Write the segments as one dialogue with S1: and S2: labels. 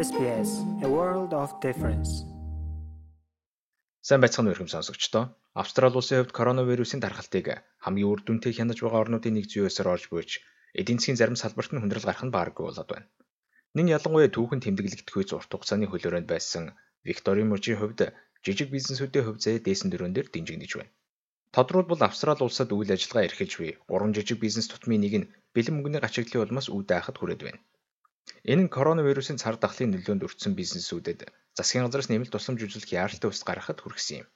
S1: SBS A World of Difference.
S2: Сайн байцгаана хүмүүс сонсогчдоо. Австрали улсын хувьд коронавирусын дархалтыг хамгийн үр дүнтэй хянаж байгаа орнуудын нэг зүйсээр орж буйж эдийн засгийн зарим салбарт нь хүндрэл гарах нь бааргүй болоод байна. Нин ялангуяа түүхэн тэмдэглэгдэхүй урт хугацааны хөлөөрөнд байсан Викторийн мужийн хувьд жижиг бизнесүүдийн хувь заяа дээсэн дөрөөн дээр дэмжигдэж байна. Тодорхойлбол Австрали улсад үйл ажиллагаа эрхэлж буй 3 жижиг бизнес тутмын нэг нь бэлэн мөнгөний гачигдлын улмаас үе даахад хүрээд байна. Энэ нь коронавирусын цар тахлын нөлөөнд өртсөн бизнесүүдэд засгийн газраас нэмэлт тусламж үзүүлэх яаралтай ус гаргахад хүргэсэн юм.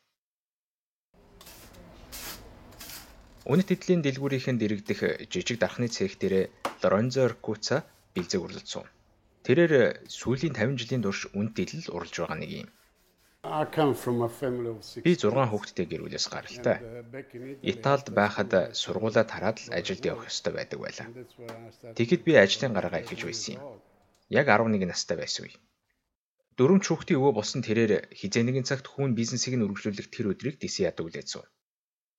S2: Үнэт эдлийн дэлгүүрийнхэн дэрэгдэх жижиг дархны цех дээр Лоронзо Оркуца бэлзэг урлалцсан. Тэрээр сүүлийн 50 жилийн турш үнэт дэлэл урлж байгаа нэг юм. Би 6 хүүхэдтэй гэр бүлээс гаралтай. Италид байхад сургуулаа тараад л ажилд явах ёстой байдаг байлаа. Тэгэхэд би ажлын гараагаа эхэлж байсан юм. Яг 11 настай байсан үе. Дөрөв хүүхдийн өвөө болсон тэрээр хизээ нэгэн цагт хүн бизнесийг нь үргэлжлүүлэх тэр өдрийг дэс яадаг үлээсэн.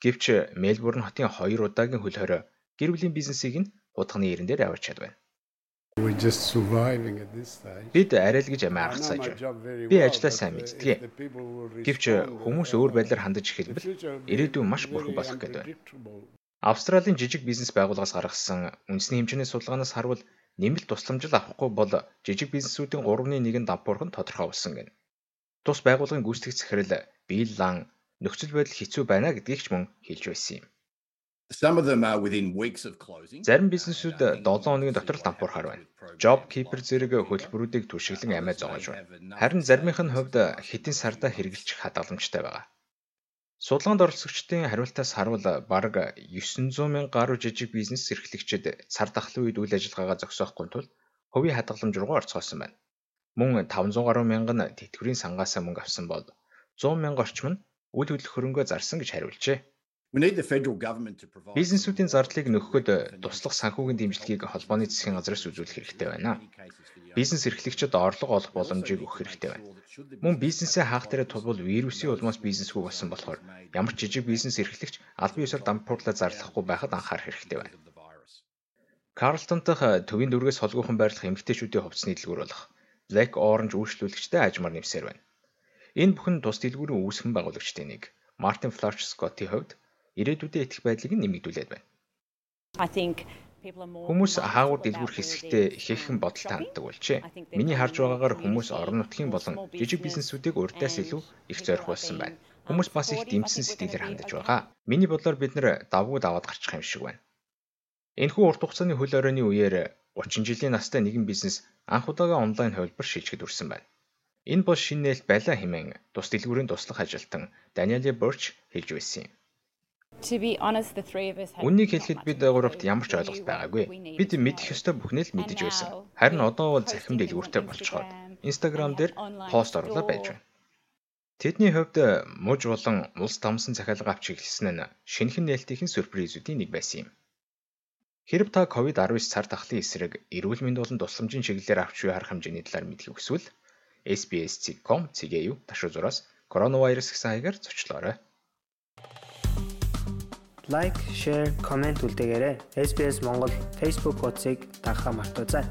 S2: Гэвч Мельбурн хотын хоёр удаагийн хөл хорой гэр бүлийн бизнесийг нь хутганы ирэн дээр аварч чадвав. Бид арай л гэж амиа гаргацааж байна. Би ажлаа сайн мэддэг. Гэвч хүмүүс өөр байдлаар хандаж эхэлбэл ирээдүйн маш бүрхэн болох гэдэг байна. Австралийн жижиг бизнес байгууллагаас гаргасан үндэсний хэмжээний судалгаанаас харвал нэмэлт тусламжил авахгүй бол жижиг бизнесүүдийн 3.1 нь давпуурх нь тодорхой болсон гэнэ. Тус байгууллагын гүйцэтгэх захирал Билл Лан нөхцөл байдал хэцүү байна гэдгийг ч мөн хэлж байсан юм. Зарим бизнесүүд 7 хоногийн дотор дампуурхаар байна. Job Keeper зэрэг хөтөлбөрүүдийг түшиглэн амиа зоогож байна. Харин заримынх нь хувьд хэдэн сарда хэрэгжилчих хадгаламжтай байгаа. Судалгаанд оролцогчдын хариултаас харвал бараг 900 мянга гаруй жижиг бизнес эрхлэгчид цар тахлын үед үйл ажиллагаагаа зогсоохгүй тул хувийн хадгаламж руугаа орцгоосон байна. Мөн 500 гаруй мянга нь тэтгэврийн сангаас мөнгө авсан бол 100 мянга орчим нь үйл хөдлөх хөрөнгөө зарсан гэж хариулжээ. Бизнесүүдийн зардлыг нөхөхөд туслах санхүүгийн дэмжлэгийг холбооны засгийн газраас үзүүлэх хэрэгтэй байна. Бизнес эрхлэгчид орлого олох боломжийг өгөх хэрэгтэй байна. Мөн бизнесээ хаах дээр тулбал вирусын улмаас бизнесгүй болсон болохоор ямар ч жижиг бизнес эрхлэгч албан ёсоор дампуурлаа зарлахгүй байхад анхаарах хэрэгтэй байна. Карлтон дахь төвийн дүүргээс холгүйхан байрлах эмэгтэйчүүдийн хувцсны дэлгүүр болох Black Orange үйлчлүүлэгчтэй ажмаар нэмсээр байна. Энэ бүхэн тус дэлгүүрийн үүсгэн байгуулагчдын нэг Мартин Фларч Скоттийн хувьд ирээдүйдээ итгэх байдлыг нэмэгдүүлээд байна. Хүмүүс хаагур дэлгүүр хэсэгтээ ихээхэн бодолтой ханддаг болжээ. Миний харж байгаагаар хүмүүс орон нутгийн болон жижиг бизнесүүдийг урьдаас илүү их зорих болсон байна. Хүмүүс бас их дэмжсэн сэтгэлээр хандаж байгаа. Миний бодлоор бид нэр давгүй даваад гарчих юм шиг байна. Энэхүү урт хугацааны хөл хорионы үеэр 30 жилийн настай нэгэн бизнес анх удаага онлайн хувилбар шилжихэд хүрсэн байна. Энэ бол шинэ нээлт байлаа хэмээн тус дэлгүүрийн туслах ажилтан Даниэли Борч хэлж байсан юм. Үнийг хэлэхэд бид гуравт ямар ч ойлголт байгаагүй. Бид мэдэх ёстой бүхнээ л мэдэж байсан. Харин одоо бол захим дэлгүүртэй болцоход Instagram дээр пост оруулаад байж байна. Тэдний хувьд муж болон улс тамсан захиалга авч эхэлсэн нь шинэхэн нээлтийн сюрпризүүдийн нэг байсан юм. Хэрв та COVID-19 цар тахлын эсрэг эрүүл мэнд болон тусламжийн чиглэлээр авч буй харах хэмжээний талаар мэдэх хүсвэл SBS.com цэгээ юу ташуу зураас коронавирус гэсэн хаягаар зочлоорой
S1: лайк, шеэр, комент үлдээгээрэй. SBS Монгол Facebook хуудсыг дагахаа мартаоцай.